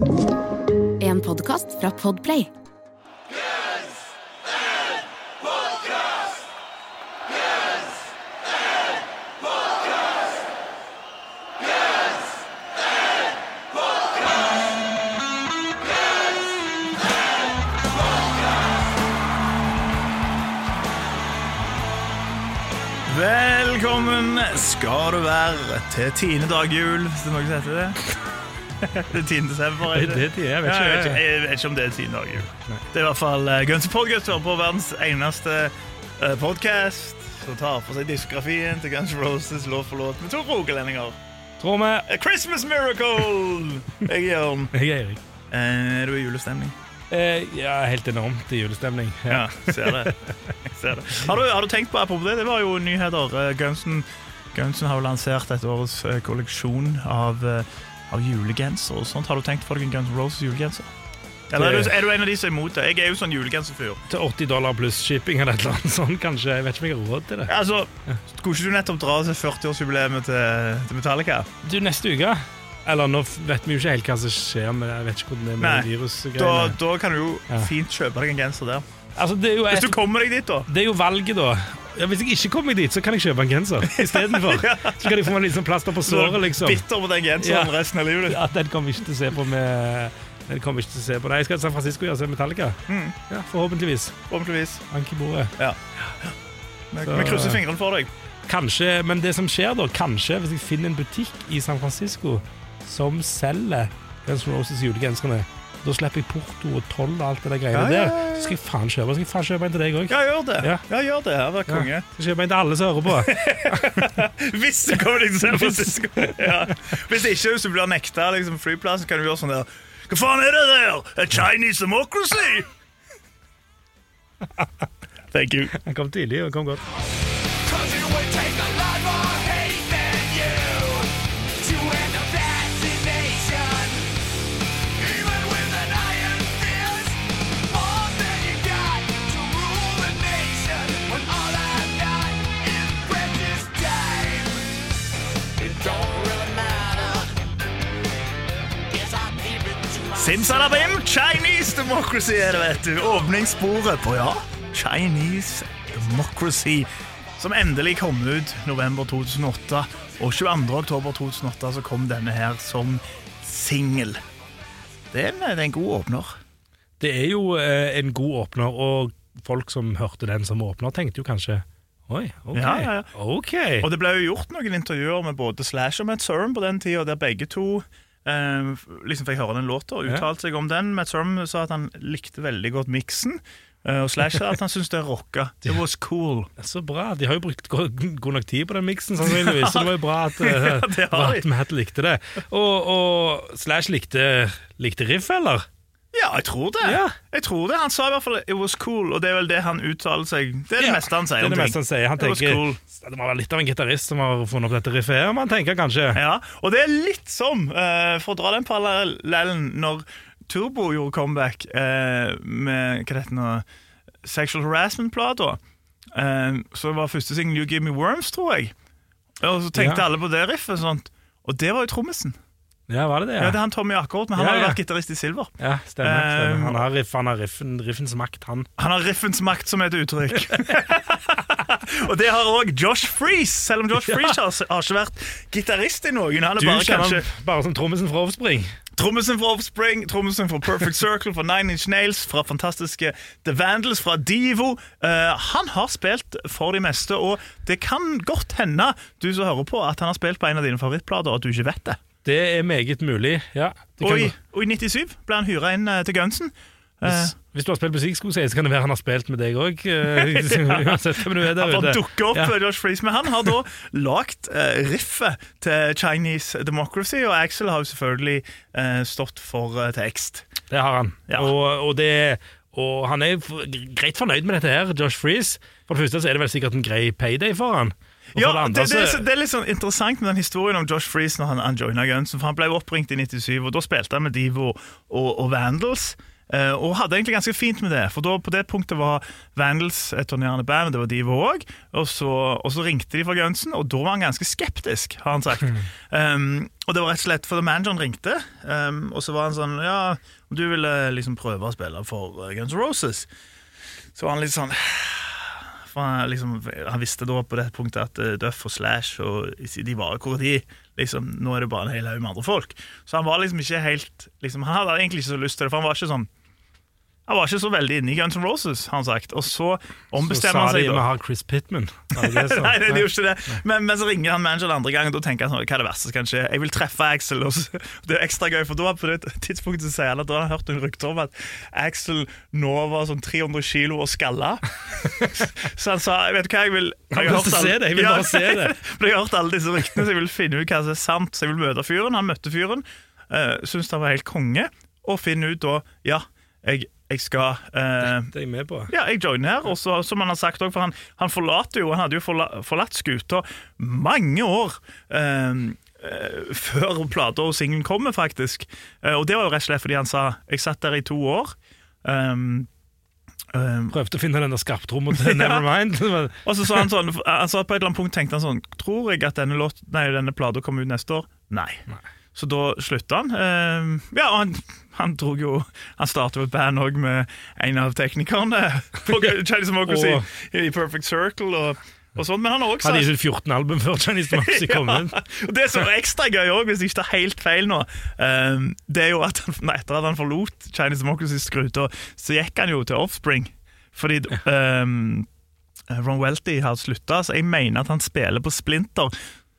En podkast fra Podplay. Velkommen skal du være til tiende dag jul, hvis det er noe som heter det. Det 10. desember. er Det det, jeg vet ikke. jeg, vet ikke, jeg vet ikke om det er 10. dag jul. Det er i hvert fall uh, Guns på verdens eneste uh, podkast som tar for seg diskografien til Guns Roses låt for låt med to rogalendinger. Tror vi. A Christmas Miracle! Jeg er Jørn. Jeg er Erik. Eh, Er du i julestemning? Eh, ja, helt enormt i julestemning. Ja, ser det. Ser det. Har, du, har du tenkt på apropos det? Det var jo nyheter. Eh, Gunsen, Gunsen har jo lansert et årets eh, kolleksjon av, eh, av julegenser og sånt. Har du tenkt på deg en Guns Roses julegenser? Eller er du, er du en av de som er imot det? Jeg er jo sånn julegenserfyr. Til 80 dollar pluss shipping eller et eller annet sånt, kanskje. Jeg vet ikke om jeg har råd til det. Altså, Skulle ikke du nettopp dra til 40-årsjubileet til, til Metallica? Du, neste uke Eller nå vet vi jo ikke helt hva som skjer med Jeg vet ikke hvordan det er med virusgreiene. Da, da kan du jo Ja. fint kjøpe deg en genser der. Altså, Hvis du kommer deg dit, da. det er jo valget, da. Ja, hvis jeg ikke kommer dit, så kan jeg kjøpe en genser istedenfor. Så kan jeg få meg litt sånn plaster på såret, liksom. bitter på den genseren Ja. resten av livet. Ja, den kommer ikke til å se på med den kommer ikke til å se på. Nei, jeg skal til San Francisco og se Metallica. Mm. Ja, Forhåpentligvis. Forhåpentligvis. Ank i bordet. Vi Så- vi krysser fingrene for deg. Kanskje, men det som skjer da, kanskje hvis jeg finner en butikk i San Francisco som selger Guns N' Roses julegenserne, da slipper jeg porto og toll og alt det der greiene Ja, ja, der. Så skal jeg faen kjøpe Så skal jeg faen kjøpe en til deg òg. Ja, gjør det. Ja. Ja, gjør det. Her var konge. Skal kjøpe en til alle som hører på. Hvis du kommer deg til San Francisco. Hvis ikke, du blir nekta liksom, flyplassen, kan du gjøre sånn der Hva faen er det der? A Chinese democracy? Thank you. Han kom tidlig og kom godt. Simsalabim, Chinese democracy er det, vet du. Åpningssporet på, ja, Chinese democracy. Som endelig kom ut november 2008. Og 22. oktober 2008 så kom denne her som singel. Det en, det er en god åpner. Det er jo eh, en god åpner, og folk som hørte den som åpner, tenkte jo kanskje Oi, OK. Ja, ja, ja. ok. Og det ble jo gjort noen intervjuer med både Slash og Matt Søren på den tida, der begge to liksom fikk høre den låta og Ja. uttalte seg om den. Matt Sorum sa at han likte veldig godt miksen, eh, og Slash sa at han syntes det rocka. It was cool. Så bra. De har jo brukt god, god nok tid på den miksen, sannsynligvis. Så det var jo bra at, eh, det bra at Matt likte det. Og, og Slash likte, likte riff, eller? Ja, jeg tror det. Ja. Jeg tror det. Han sa i hvert fall 'it was cool', og det er vel det han uttaler seg Det er det Ja, meste han sier Det er det meste han sier. Han tenker cool. Det må være litt av en gitarist som har funnet opp dette riffet man tenker kanskje. Ja, og det er litt som, uh, for å dra den parallellen, når Turbo gjorde comeback uh, med hva det heter nå, Sexual Harassment-plata. Uh, så var første singel You Give Me Worms, tror jeg. Og så tenkte Ja. alle på det riffet, sånt. og det var jo trommisen. Ja, var det det? Ja. det er han Tommy Akkurat, men han Ja, har jo vært gitarist i Silver. Ja, stemmer. stemmer. Um, Han har, riff, han har riffen, riffens makt, han. Han har riffens makt som et uttrykk. og det har òg Josh Freeze, selv om Josh Freeze har, har ikke vært gitarist i noen. Han er Du bare kanskje bare som trommisen fra Offspring. Trommisen fra Offspring, trommisen fra Perfect Circle, fra Nine Inch Nails, fra fantastiske The Vandals, fra Divo. Uh, han har spilt for de meste, og det kan godt hende, du som hører på, at han har spilt på en av dine favorittplater, og at du ikke vet det. Det er meget mulig, ja. Og i, og i 97 ble han hyra inn eh, til Gunsen. Eh, hvis, hvis du har spilt musikk, skulle jeg si, så kan det være han har spilt med deg òg. uansett hvem du er der ute. dukker opp, Ja. eh, Josh Freeze. Men han har da lagt uh, riffet til Chinese Democracy, og Axel har jo selvfølgelig uh, stått for uh, tekst. Det har han. Ja. Og, og, det, og han er greit fornøyd med dette her, Josh Freeze. For det første så er det vel sikkert en grei payday for han. Ja, det, andre det, er, det er litt sånn interessant med den historien om Josh Freeze når han, han joina Gunsen. For han ble oppringt i 97, og da spilte han med Divo og, og Vandals. Uh, og hadde egentlig ganske fint med det, for da på det punktet var Vandals et turnerende band, det var Divo òg. Og, så- og så ringte de fra Gunsen, og da var han ganske skeptisk, har han sagt. Um, og det var rett og slett fordi manageren ringte, um, og så var han sånn Ja, om du ville liksom prøve å spille for uh, Guns N' Roses, så var han litt sånn for han, liksom, han visste da på det punktet at eh, Duff og Slash og de var hvor de liksom, Nå er det bare en hel haug med andre folk. Så han var liksom ikke helt liksom, Han hadde egentlig ikke så lyst til det, for han var ikke sånn Han var ikke så veldig inne i Guns N' Roses, har han sagt. Og så Så ombestemmer sa han de seg vi da. har Chris Pittman. Det det? Nei, det, gjorde ikke det. Men, men så ringer han manageren andre gang, og da tenker han sånn, hva er det verste som kan skje? Jeg vil treffe Axel. Og så, det er ekstra gøy, for da på det tidspunktet så sier han at da har han hørt en rykte om at Axel nå var sånn 300 kilo og skalla. Så han sa vet du hva, jeg vil jeg vil se det, jeg vil bare se det. Jeg har hørt alle disse ryktene, så jeg vil finne ut hva som er sant. Så jeg vil møte fyren. Han møtte fyren, uh, syntes han var helt konge, og finne ut da Ja, jeg, jeg skal eh, Det er jeg med på. ja, jeg joiner her, og så, som han har sagt òg, for han, han forlater jo Han hadde jo forla, forlatt skuta mange år eh, eh, før plata og singelen kommer, faktisk. Eh, og det var jo rett og slett fordi han sa Jeg satt der i to år. Um, um, Prøvde å finne den der skarptromma til Nevermind. og så sa han sånn altså På et eller annet punkt tenkte han sånn Tror jeg at denne, låt, nei, denne plata kommer ut neste år? Nei. Nei. Så da slutta han. Eh, ja, og han, han drog jo Han startet jo et band òg med en av teknikerne på Chinese Democracy oh. i Perfect Circle og, og sånn. Men han har også Hadde ikke 14 album før Chinese Democracy kom ut. og Det som er ekstra gøy òg, hvis jeg ikke tar helt feil nå, ehm, det er jo at han, etter at han forlot Chinese Democracy-skruta, så gikk han jo til Offspring. Fordi um, Ron Welty har slutta, så jeg mener at han spiller på Splinter.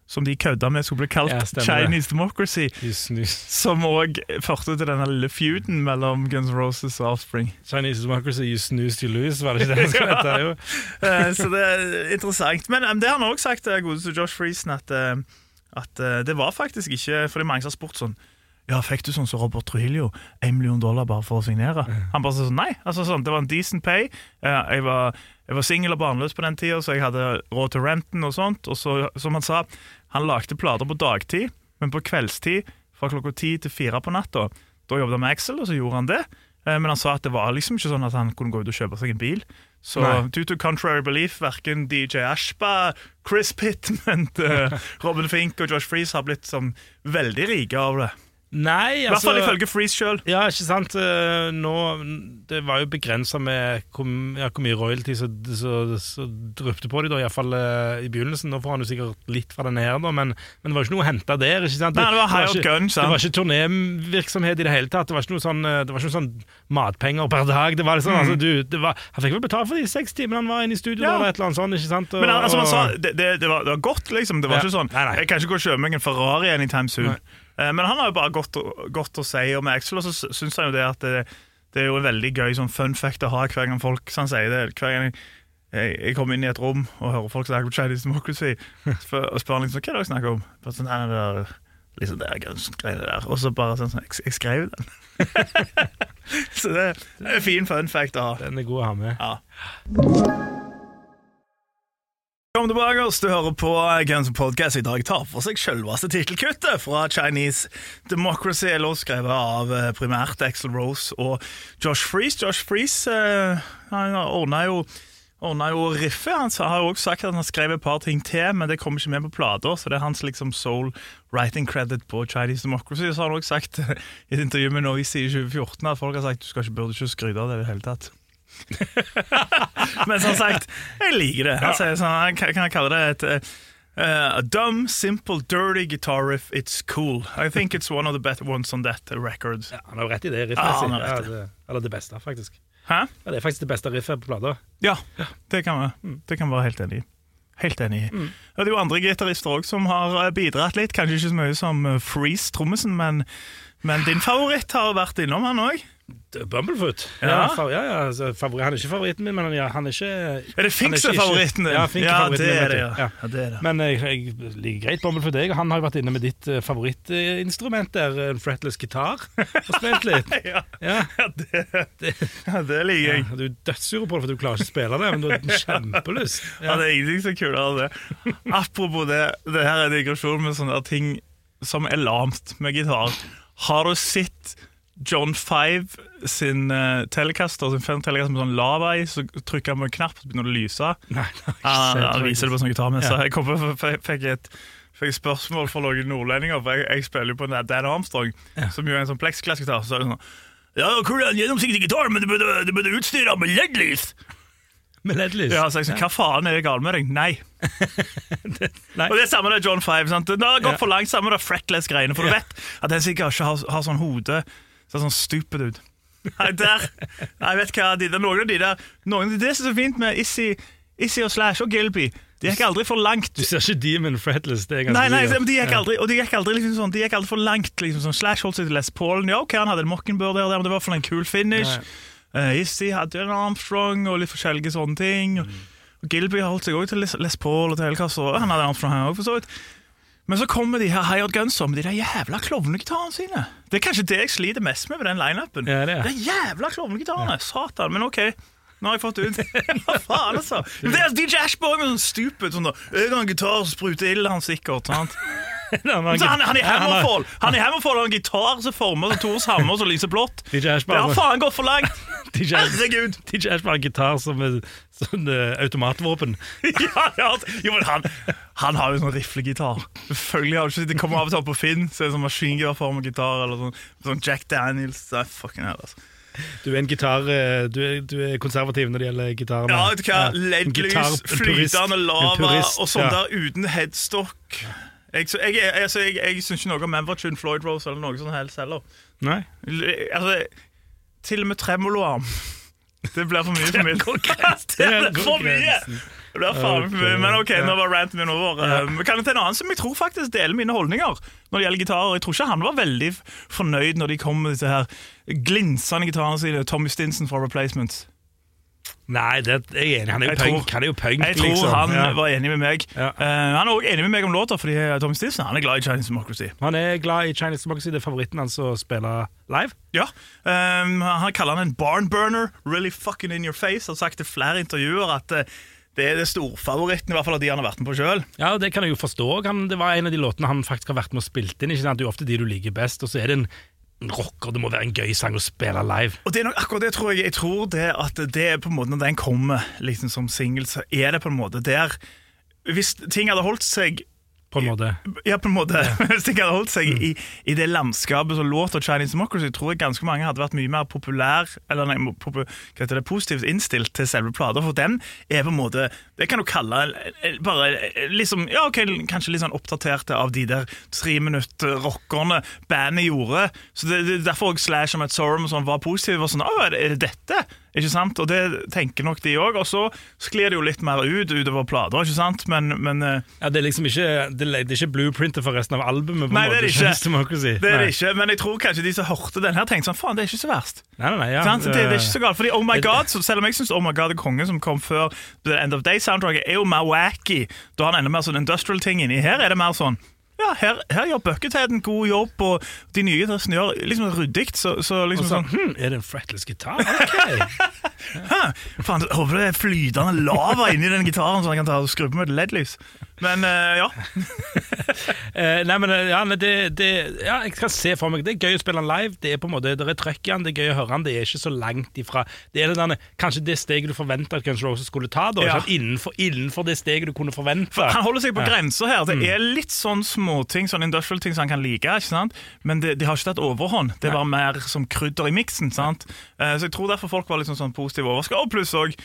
Som de kødda med skulle bli kalt Ja. Chinese Democracy. Just, just. Som òg førte til denne lille feuden mellom Guns N' Roses og Offspring. Chinese Democracy, you snooze, you lose, var det ikke det han skulle hete? Jo. Eh, så det er interessant. Men um, det har han òg sagt, eh, godeste Josh Friesen, at, at uh, det var faktisk ikke For det er mange som har spurt sånn ja, Fikk du sånn som Robert Trujillo, én million dollar bare for å signere? Han bare sa sånn, nei. altså sånn, Det var en decent pay. Jeg var, jeg var singel og barnløs på den tida, så jeg hadde råd til renten og sånt. Og så, som han sa, han lagde plater på dagtid, men på kveldstid fra klokka ti til fire på natta. Da jobbet han med Excel, og så gjorde han det. Eh, Men han sa at det var liksom ikke sånn at han kunne gå ut og kjøpe seg en bil. Så Nei. due to contrary belief, verken DJ Ashba, Chris Pittman, eh, Robin Fink og Josh Freeze har blitt sånn veldig rike av det. Nei, I hvert fall altså ifølge Freeze sjøl. Ja, ikke sant. Eh, Nå, det var jo begrensa med hvor, ja, hvor mye royalty som så, dryppte på dem, iallfall uh, i begynnelsen. Nå får han jo sikkert litt fra denne her, da, men, men det var ikke noe å hente der. ikke sant? Nei, det var hired ikke, gun, sant? Det var ikke turnévirksomhet i det hele tatt. Det var ikke noe sånn, eh, det var ikke noe sånn matpenger per dag. Det var liksom, altså, du, det var, Han fikk vel betalt for de seks timene han var inne i studio, Ja. eller et eller annet sånt. ikke sant? Og, Men altså, man sa, det, det, det, var, det var godt, liksom. Det var Ja. ikke sånn Nei, nei. Jeg kan ikke gå og kjøpe meg en Ferrari anytime soon. Nei. Eh, Men han har jo bare godt, godt å si om Axel, og så sy- syns han jo det at det, det er jo en veldig gøy sånn fun fact å ha hver gang folk så han sier det. Hver gang jeg, jeg, jeg kommer inn i et rom og hører folk snakke om Chinese Democracy, spør, og spør liksom hva er det dere snakker om. Bare sånn, nei, det er liksom det Guns-greiene der. Og så bare sånn, sånn jeg, jeg skrev den. så det, det er en fin fun fact å ha. Den er god å ha med. Ja. Velkommen tilbake, oss. du hører på Guns N' Podcast. I dag tar for seg selveste tittelkuttet fra Chinese Democracy, eller skrevet av eh, primært Axel Rose og Josh Freeze. Josh Freeze eh, han ordna jo riffet. Han har jo også sagt at han har skrevet et par ting til, men det kommer ikke med på plata, så det er hans liksom soul writing credit på Chinese Democracy. Så har han også sagt i et intervju med Noise i 2014 at folk har sagt du skal ikke, burde ikke skryte av det i det hele tatt. Men som sagt, jeg liker det. Altså, sånn, kan jeg kalle det et Uh, A dumb, simple, dirty guitar riff. It's cool. I think it's one of the better ones on that record. Ja, han har rett i det Ja, riffet. han har rett i det. Eller det beste, faktisk. Hæ? Ja, det er faktisk det beste riffet på plata. Ja, det kan vi det kan være helt enig i. Helt enig i. Ja, det er jo andre gitarister òg som har eh, bidratt litt. Kanskje ikke så mye som eh, Freeze, trommisen, men, men din favoritt har vært innom, han òg. Bumblefoot. Ja. Ja, ja, ja altså, favori han er ikke favoritten min, men ja, han er ikke Er det Fink som er favoritten din? Ja, Fink er favoritten det er det. Ja. Det er det. Men jeg, jeg liker greit Bumblefoot, jeg. Han har jo vært inne med ditt uh, favorittinstrument der, en fretless gitar, og spilt litt. Ja, Ja. ja, det, det liker jeg. Du er dødssur på det, for du klarer ikke å spille det, men du har kjempelyst. Ja, det er ingenting er kulere enn det. Apropos det, det her er digresjon med sånne ting som er lamt med gitar. Har du sett John Five sin uh, Telecaster, sin Fender Telecaster med sånn lava i, så trykker han på en knapp, så begynner det å lyse. Nei, nei, Han, han viser det på sånn gitarmesse. Ja. Jeg kom på, fikk et fikk spørsmål fra noen nordlendinger, for jeg, jeg spiller jo på Dan Armstrong, som jo er en sånn plexiglass-gitar. Så det sånn Ja, er en gjennomsiktig gitar, men det burde, du burde utstyre med LED-lys! Med LED-lys? Ja, så jeg sånn, Hva faen er det galt med deg? Nei. Nei. Og det er samme med John Five. sant? Det har gått Ja. for langt samme med fretless-greiene, for du vet at den sikkert ikke har, har sånn hode ser sånn stupid ut. Nei, der Nei, vet hva, de der, Noen av de der noen, Det som er så fint med Issy, Issy og Slash og Gilby, de gikk aldri for langt. Du ser ikke Demon fretless. Det er ganske Nei, nei, men de gikk aldri, og de gikk aldri liksom sånn, de gikk aldri for langt. liksom sånn, Slash holdt seg til Les Paulen. Ja, ok, han hadde en Mockingbird der, men det var for en kul finish. Uh, Issy hadde en Armstrong og litt forskjellige sånne ting. Og, og Gilby holdt seg også til Les, Paul og til Hellcast, han hadde Armstrong her også, for så vidt. Men så kommer de her Hired Gunser med de der jævla klovnegitarene sine. Det er kanskje det jeg sliter mest med med den lineupen. Ja, det er. De jævla klovnegitarene. Satan, men ok. Nå har jeg fått ut Hva faen, altså? Det er DJ Ashborg med sånn stupid sånn da, Jeg har en gitar som spruter ild, han sikkert. sant? Han er i Ja, Hammerfall Han er i Hammerfall har en gitar som former som Tors hammer som lyser blått. DJ Det har faen gått for langt! Herregud! DJ Ashbar en gitar som er sånn uh, automatvåpen. Ja, ja, jo, men han, han har jo sånn riflegitar. Selvfølgelig har du ikke Det kommer av og til opp på Finn, så er det sånn maskingeværformet gitar eller sånn, sånn Jack Daniels. Nei, fucking hell, altså. Du er en gitar eh, du er, du er konservativ når det gjelder gitarene. Ja, vet du hva? LED-lys, gitar- flytende lava og sånn ja. der uten headstock. Jeg, så, jeg, jeg, altså, jeg, jeg syns ikke noe om Membertune, Floyd Rose eller noe sånt helst heller. Nei? Altså, til og med tremoloarm. Det blir for mye for min. Det blir for mye! Det blir faen for mye. Men ok, nå var ranten min over. Vi kan jeg til en annen som jeg tror faktisk deler mine holdninger når det gjelder gitarer. Jeg tror ikke han var veldig fornøyd når de kom med disse her glinsende gitarene sine. Tommy Stinson fra Replacements. Nei, det er jeg enig. Han er jo Jeg tror- punk. Han er jo punk, Jeg tror liksom. han Ja. var enig med meg. Ja. Uh, han er også enig med meg om låta, fordi uh, Tommy Stinson han er glad i Chinese Democracy. Han er glad i Chinese Democracy. Det er favoritten hans å spille live. Ja, um, Han kaller han en barnburner. Really fucking in your face. Har sagt i flere intervjuer at uh, det er det storfavoritten, i hvert fall av de han har vært med på sjøl. Ja, Det kan jeg jo forstå. Han, det var en av de låtene han faktisk har vært med og spilt inn. Ikke sant? Det er jo ofte de du liker best, og så er det en rocker. Det må være en gøy sang å spille live. Og det er nok akkurat det, tror jeg. Jeg tror det at det er på en måte når den kommer liksom som singel, så er det på en måte der Hvis ting hadde holdt seg På en måte. Ja, på en måte. Hvis de hadde holdt seg i, i det landskapet som låter Chinese Democracy, tror jeg ganske mange hadde vært mye mer populær Eller nei, popu, det, positivt innstilt til selve plata. For den er på en måte Det kan du kalle eh, bare eh, liksom Ja, okay, kanskje litt sånn oppdaterte av de der treminutt-rockerne bandet gjorde. Så det, det er derfor også Slash og Matt Sorum sånn var positive. Og sånn, Å, er det, er det dette? Ikke sant? Og det tenker nok de òg. Og så sklir det jo litt mer ut utover plata, ikke sant? Men, men eh, Ja, Det er liksom ikke Det er er ikke blueprintet for resten av albumet. på Nei, det er måte, det ikke. Chinese Democracy. Det er det ikke, men jeg tror kanskje de som hørte den her, tenkte sånn Faen, det er ikke så verst. Nei, nei, ja. Det, det er ikke så galt. Fordi Oh My God, selv om jeg syns Oh My God er kongen som kom før The End of Day-soundtracket, er jo mer wacky. Da har han enda mer sånn industrial-ting inni. Her er det mer sånn ja, her, her gjør Buckethead en god jobb, og de nye dressene gjør liksom ryddig. Så, så liksom Så, sånn hm, er det en fretless gitar? Ok. Hæ? Faen, håper det er flytende lava inni den gitaren, så han kan ta og skru på med et LED-lys. Men eh, ja. Eh, nei, men eh, ja, det, det, ja, jeg skal se for meg Det er gøy å spille den live. Det er på en måte, det er trøkk i den, det er gøy å høre den. Det er ikke så langt ifra Det er det derne, kanskje det steget du forventa at Guns Roses skulle ta. Da, Ja. innenfor, innenfor det steget du kunne forvente. Han holder seg på Ja. grensa her. Det er litt sånn småting, sånn industrial ting som han kan like. ikke sant? Men det, de har ikke tatt overhånd. Det var mer som krydder i miksen. sant? Så jeg tror derfor folk var liksom sånn positive overraska. Og pluss òg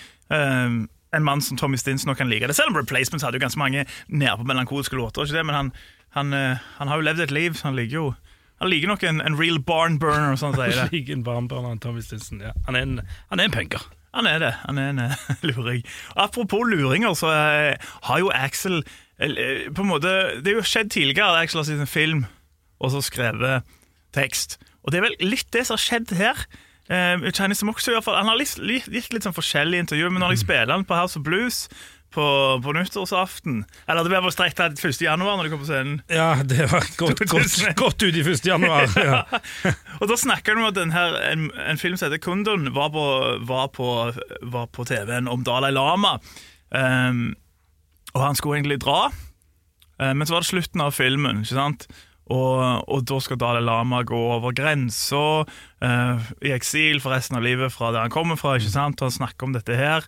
en mann som Tommy Stinson kan like det. Selv om Replacements hadde jo ganske mange nærpå på melankolske låter. ikke det? Men han, han, eh, han har jo levd et liv, han liker jo han liker nok en, en real barn burner, sånn sier det. Like en barn burner, Tommy Stinson. Ja. Han, er en, han er en punker. Han er det. Han er en eh, luring. Apropos luringer, så eh, har jo Axel på en måte, Det er jo skjedd tidligere at Axel har sett en film og så skrevet tekst. Og det er vel litt det som har skjedd her. Eh, Chinese Democracy i hvert fall, Han har litt, litt, gitt litt sånn forskjellige intervjuer, men når de spiller han på House of Blues på, på nyttårsaften Eller det ble bare strengt tatt 1. januar når de kom på scenen. Ja, det var godt, godt, godt ut i 1. januar. Ja. Og da snakker han om at den her, en, en film som heter Kundun var på, var på, var på TV-en om Dalai Lama. Um, og han skulle egentlig dra, eh, men så var det slutten av filmen. ikke sant? Og, og da skal Dalai Lama gå over grensa eh, i eksil for resten av livet fra der han kommer fra. ikke sant? Og han snakker om dette her.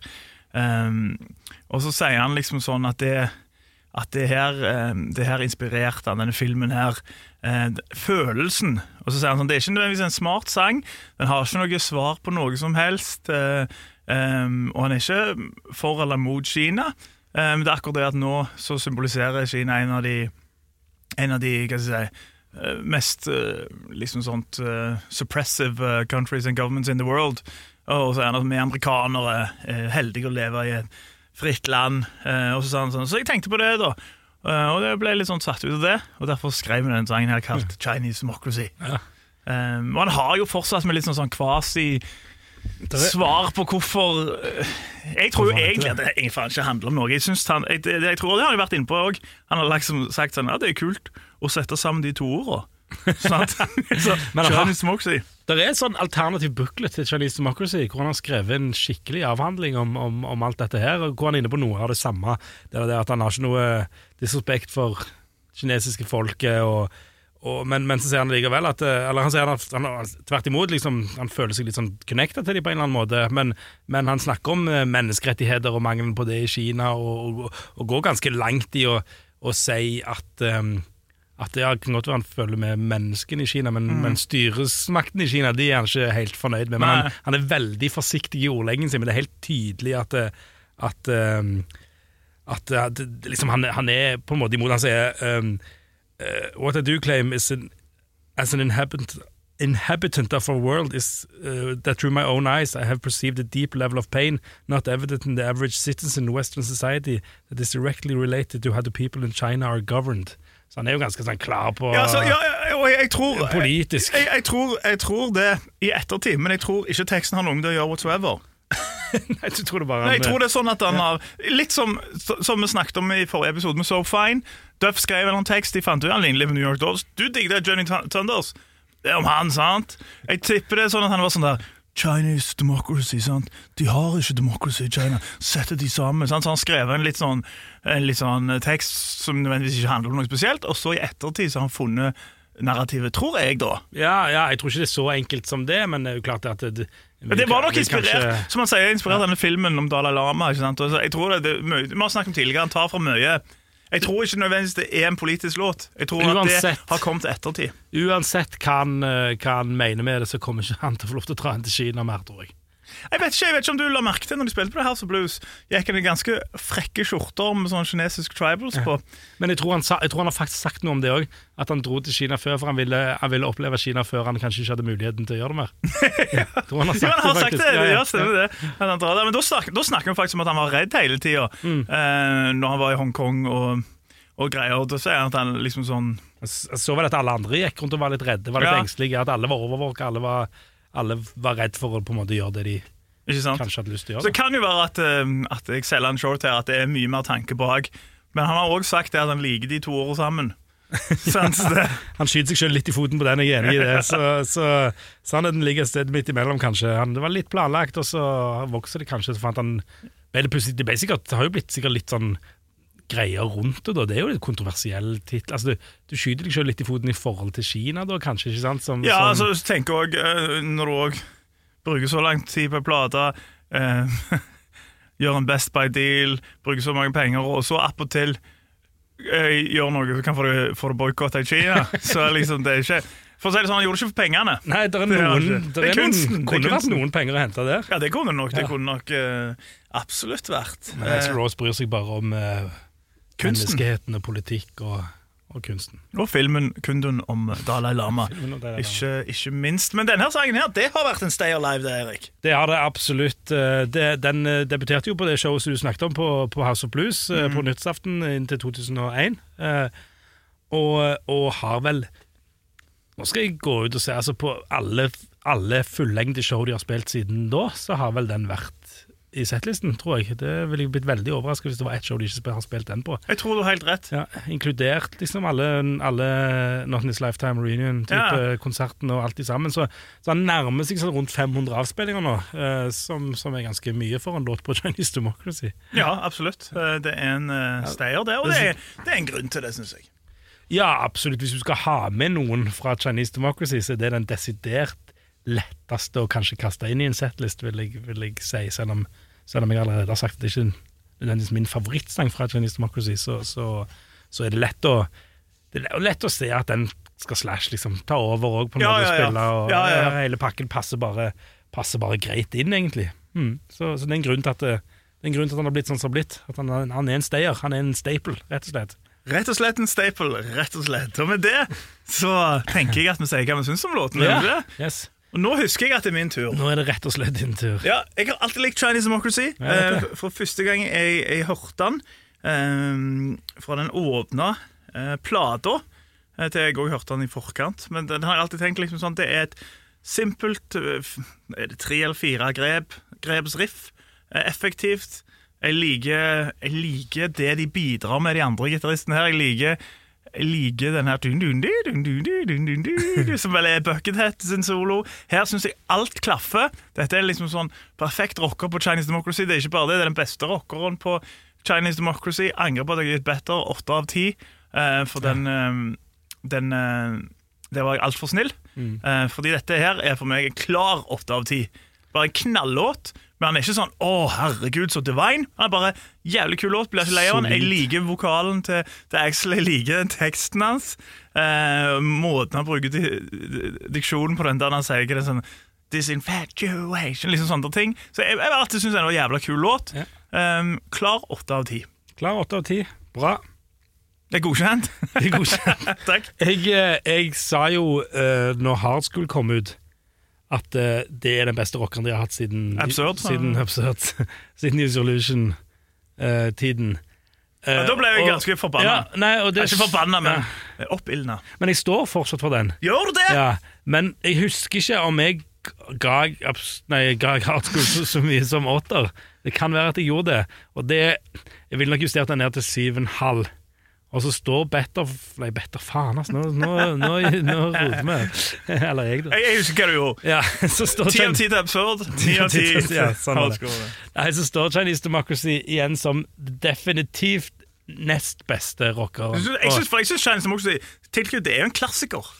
Um, og så sier han liksom sånn at det, at det her, um, det her inspirerte han, denne filmen her. Uh, følelsen. Og så sier han sånn, det er ikke nødvendigvis en smart sang. Den har ikke noe svar på noe som helst. Uh, um, og han er ikke for eller mot Kina. Eh, Men det er akkurat det at nå så symboliserer Kina en av de en av de hva skal jeg si, eh, mest eh, liksom sånt eh, suppressive countries and governments in the world. Og så er han at vi amerikanere er heldige å leve i et fritt land. og Så sa han sånn, så jeg tenkte på det, da. Og det ble litt sånn satt ut av det, og derfor skrev vi den sangen her kalt Chinese Democracy. Ja. Um, og han har jo fortsatt med litt sånn, sånn kvasi svar på hvorfor eh, Jeg tror jo egentlig at det egentlig faen ikke handler om noe. Jeg, han, jeg, jeg tror det har han vært inne på òg. Han har liksom sagt sånn ja, det er kult å sette sammen de to ordene. Sant? så, Chinese Democracy. Det er et sånn alternativ booklet til Chinese Democracy, hvor han har skrevet en skikkelig avhandling om, om, om alt dette her, og hvor han er inne på noe av det samme. Det er det at han har ikke noe disrespekt for kinesiske folket, og, og, men, men så sier han likevel at eh, Eller han sier han, han tvert imot, liksom, han føler seg litt sånn connecta til dem på en eller annen måte, men, men han snakker om eh, menneskerettigheter og mangelen på det i Kina, og, og, og går ganske langt i å, si at um, at det kan godt være han føler med menneskene i Kina, men, men styresmakten i Kina de er han ikke helt fornøyd med. Men han, han er veldig forsiktig i ordleggen sin, men det er helt tydelig at, det- at, um, at, at liksom han, han er på en måte imot. Han sier um, uh, What I do claim is an, as an inhabitant inhabitant of our world is uh, that through my own eyes I have perceived a deep level of pain not evident in the average citizen in Western society that is directly related to how the people in China are governed. Så han er jo ganske sånn klar på Ja, altså, ja, ja, jeg, jeg tror Politisk. Jeg, jeg, tror, jeg tror det i ettertid, men jeg tror ikke teksten har noe med det å gjøre whatsoever. Nei, du tror det bare Nei, jeg tror det er sånn at han har Litt som, som vi snakket om i forrige episode med So Fine. Duff skrev en tekst, de fant ut han lignende på New York Dolls. Du det, Johnny Thunders. Det er om han, sant? Jeg tipper det er sånn at han var sånn der Chinese democracy, sant? De har ikke democracy i China. Setter de sammen. Sant? Så han skrev en litt sånn, en litt sånn tekst som nødvendigvis ikke handler om noe spesielt, og så i ettertid så har han funnet narrativet, tror jeg, da. Ja, ja, jeg tror ikke det er så enkelt som det, men det er jo klart at det, det, Men det var nok inspirert kanskje- som han sier, inspirert ja. denne filmen om Dalai Lama. Ikke sant? Og så jeg tror det, det, Vi har snakket om tidligere, han tar fra mye. Jeg tror ikke nødvendigvis det er en politisk låt. Jeg tror at det har kommet ettertid. Uansett eh, hva han mener med det, så kommer ikke han til å få lov til å dra inn til Kina mer, tror jeg. Jeg vet ikke jeg vet ikke om du la merke til når de spilte på det House of Blues. Gikk det ganske frekke skjorter med sånne kinesiske tribals på. Men jeg tror, han sa, jeg tror han har faktisk sagt noe om det òg. At han dro til Kina før, for han ville, han ville oppleve Kina før han kanskje ikke hadde muligheten til å gjøre det mer. Tror han har Jo, sagt han har det, sagt faktisk. det. Ja, ja. Ja, stemmer det. Han. Men da snakker, da snakker vi faktisk om at han var redd hele tida. Mm. Eh, når han var i Hongkong og, og greier. Og så er han at han liksom sånn Jeg så vel at alle andre gikk rundt og var litt redde, var litt Ja. engstelige. At alle var overvåka, alle var, alle var redd for å på en måte gjøre det de kanskje hadde lyst til å gjøre. Så det kan jo være at, eh, at jeg selger en short her, at det er mye mer tanke bak. Men han har òg sagt at han liker de to årene sammen. ja, Han skyter seg selv litt i foten på den, jeg er enig i det. Så, så sannheten ligger et sted midt imellom, kanskje. Han, det var litt planlagt, og så vokser det kanskje. Så fant han det er Det sikkert, det har jo blitt sikkert litt sånn greier rundt det, da. Det er jo litt kontroversiell tittel. Altså, du, du skyter deg selv litt i foten i forhold til Kina, da, kanskje? ikke sant? Som, ja, som, altså, tenk òg Når du òg bruker så lang tid på ei plate, eh, gjør en Best by deal, bruker så mange penger, og så appåtil eh, gjør noe så kan få det, få det boikotta i Kina, så liksom det er ikke For å si det sånn, han gjorde det ikke for pengene. Nei, det er Det noen, det det er er kunsten, det kunne vært noen penger å hente der. Ja, det kunne nok, det Ja. kunne nok uh, absolutt vært. Men Axl Eh, Rose bryr seg bare om eh, Kunsten. menneskeheten og politikk og, og kunsten. og filmen 'Kundun om Dalai Lama'. Om Dalai Lama. Ikke, ikke minst. Men denne sangen her, det har vært en stay alive, det, Erik. Det har det absolutt. Eh, Det, den eh, debuterte jo på det showet som du snakket om, på, på House of Blues mm. på nyttårsaften inntil 2001. eh, Og, og har vel Nå skal jeg gå ut og se altså På alle, alle fullengde show de har spilt siden da, så har vel den vært i settlisten, tror jeg. Det ville jeg blitt veldig overrasket hvis det var ett show de ikke har spilt den på. Jeg tror du har helt rett. Ja, Inkludert liksom alle, alle Not in This Lifetime Reunion-type Ja. konserten og alt de sammen. Så, så han nærmer seg sånn rundt 500 avspillinger nå, eh, som, som er ganske mye for en låt på Chinese Democracy. Ja, absolutt. Eh, Det er en uh, stayer, det. Og det er, det er en grunn til det, syns jeg. Ja, absolutt. Hvis du skal ha med noen fra Chinese Democracy, så er det den desidert letteste å kanskje kaste inn i en setlist, vil jeg, vil jeg si. Selv om, selv om jeg allerede har sagt at det ikke nødvendigvis min favorittsang fra Chinese Democracy, så, så, så er det lett å det er lett å se at den skal Slash liksom ta over òg, på en Ja, ja, ja. spille, og Ja, hele pakken passer bare, passer bare greit inn, egentlig. Mm. Så, så det er en grunn til at det, det er en grunn til at han har blitt sånn som han har blitt. At han, han er en stayer. Han er en staple, rett og slett. Rett og slett en staple. rett og slett. Og med det så tenker jeg at vi sier hva vi syns om låten. Ja. Yes. Og nå husker jeg at det er min tur. Nå er det rett og slett din tur. Ja, Jeg har alltid likt Chinese Democracy. Ja, uh. Eh, for første gang jeg, jeg hørte den, uh, fra den åpna uh, plata, eh, til jeg òg hørte den i forkant. Men den har jeg alltid tenkt liksom sånn det er et simpelt Er det tre eller fire grep, grepsriff? Eh, effektivt. Jeg liker, jeg liker det de bidrar med, de andre gitaristene her. Jeg liker liker den her Som vel er Buckethead sin solo. Her syns jeg alt klaffer. Dette er liksom sånn perfekt rocker på Chinese Democracy. Det er ikke bare det, det er den beste rockeren på Chinese Democracy. Angrer på at jeg har gitt Better åtte av ti, for den, den Der var jeg altfor snill. Fordi dette her er for meg en klar åtte av ti. Bare en knallåt men han er ikke sånn 'Å, herregud, så divine'. Han er bare jævlig kul låt. Blir ikke lei av den. Jeg liker vokalen til, til Axel. Jeg liker teksten hans. Eh, måten han bruker di- diksjonen på den der han sier ikke det sånn Disinfatuation, liksom sånne ting. Så jeg, jeg alltid syntes det var en jævla kul låt. Ja. Um, klar åtte av ti. Klar åtte av ti. Bra. Det er godkjent. Det er godkjent. Takk. Jeg, eh, jeg sa jo uh, når Hard School kom ut, at uh, det er den beste rockeren de har hatt siden Absurd, Siden? Absurd. siden Isolation-tiden. Ja, da ble jeg ganske forbanna. Ja, nei, det, ikke forbanna, men Ja. oppildna. Men jeg står fortsatt for den. Gjør du det? Ja, men jeg husker ikke om jeg ga, nei, ga Hard så, så mye som åtter. Det kan være at jeg gjorde det. Og det Jeg ville nok justert den ned til syv og en halv. Og så står Better Nei, Better faen, altså. Nå, nå, nå, nå roter vi. Eller jeg, da. Jeg, jeg husker hva du gjorde. Ja, så står Ti av ti til absurd, ni av ti sånn. Nei, så står Chinese Democracy igjen som definitivt nest beste rocker. Jeg syns Chinese Democracy tilknyttet det er jo en klassiker.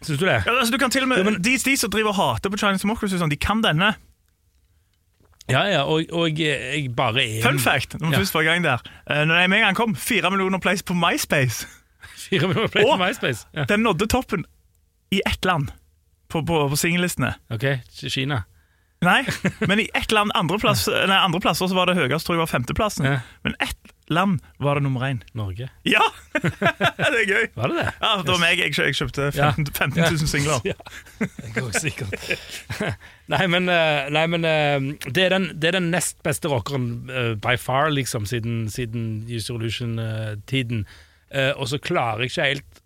Syns du det? Ja, altså, du kan til og med, Ja, men- de, de som driver og hater på Chinese Democracy, sånn, de kan denne. Ja, ja, og, og jeg bare er Fun fact, når Ja. først var gang der. Eh, Når jeg med en gang kom, fire millioner plays på MySpace. Fire millioner play på Og- MySpace. Ja. Den nådde toppen i ett land på, på, på singellistene. Ok, Kina. Nei, men i ett land andreplass, nei, andreplasser så var det høyest, tror jeg var femteplassen. Ja. Men ett land var det nummer én. Norge. Ja! det er gøy. Var det det? Ja, det var meg. Jeg, jeg kjøpte 15, 15 000 singler. Ja, det går sikkert. nei, men, eh, nei, men eh, det, er den, det er den nest beste rockeren eh, by far, liksom, siden, siden Solution-tiden Eh, og så klarer jeg ikke helt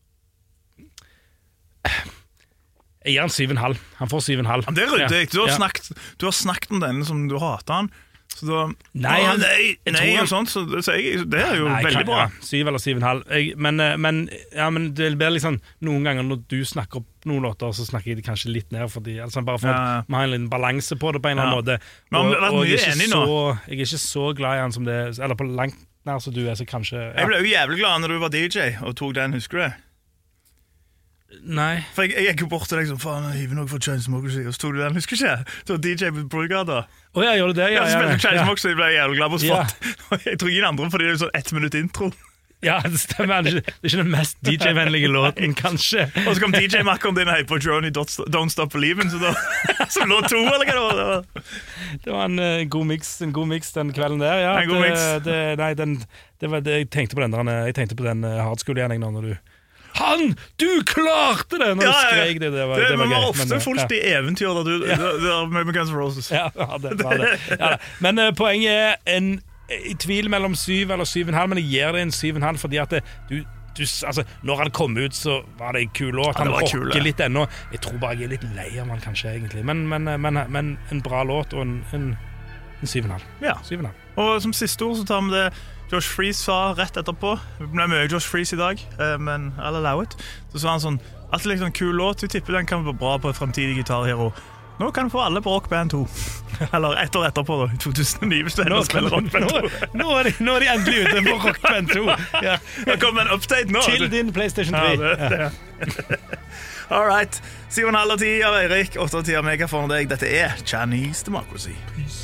Jeg gir han syv og en halv. Han får syv og en halv. Men det er ryddig. Du, har snakket, du har snakket om denne som du hater han. Så da, Nei, han- nei, nei og sånt, så, så jeg, det er jo Nei, veldig bra. Ja, syv eller syv og en halv. Jeg, men, eh, men, ja, men det blir liksom Noen ganger når du snakker opp noen låter, så snakker jeg det kanskje litt ned, fordi, altså bare for Ja, at vi har en liten balanse på det på en eller annen måte. Men og, vært jeg, er så, jeg er ikke så glad i han som det Eller på langt nær som du er, så kanskje Jeg ble jo jævlig glad når du var DJ og tok den, husker du? Nei. For jeg, jeg gikk jo bort til deg som faen, jeg hiver noe fra Chainsmokers, og så tok du den, husker ikke? Du var DJ på Brugata. Oh, ja, gjorde det? Ja, Ja, ja, ja. Democracy, jeg ble jævlig glad på Ja. spot. Jeg tror ingen andre, fordi det er sånn ett minutt intro. ja, det stemmer. Det er ikke- det er ikke den mest DJ-vennlige låten, kanskje. Og så kom DJ-makkeren din her på Journey Don't Stop Believing, så da, som lå to, eller hva det var. Det var. En uh, god miks en god mix den kvelden der. Ja, En god det, mix. Det, nei, den, det var det, jeg tenkte på den der, jeg tenkte på den uh, hardskolen nå når du Han! Du klarte det! Når Ja, du skrek det. Det var, Det, det var var ofte eh, fullt i eventyr da du, Ja. der, med Guns N' Roses. ja. det var det. Ja. Men uh, poenget er en, i tvil mellom syv eller syv og en halv, men jeg gir det en syv og en halv fordi at det, du du, altså, når han kom ut, så var det en kul låt. Han ja, rocker kul, litt ennå. Jeg tror bare jeg er litt lei av han kanskje, egentlig. Men, men, eh, men, men en bra låt og en, en, en syv og en halv. Ja. Syv halv. Og som siste ord så tar vi det Josh Freeze sa rett etterpå. Det ble mye Josh Freeze i dag, eh, men I'll allow it. Så sa han sånn Alltid litt sånn kul låt. Vi tipper den kan være bra på et fremtidig gitarhero. Nå kan du få alle på Rock Band 2. Eller ett år etterpå, da, i 2009, hvis du Nå, spiller Rock Band 2. nå, nå, er de, nå er de endelig ute på Rock Band 2. Ja. Det kommer en update nå. Til din PlayStation 3. Ja, det, det. All right. Syv og en halv av 10 av Eirik, 8 av 10 av meg. Hva får deg? Dette er Chinese Democracy. It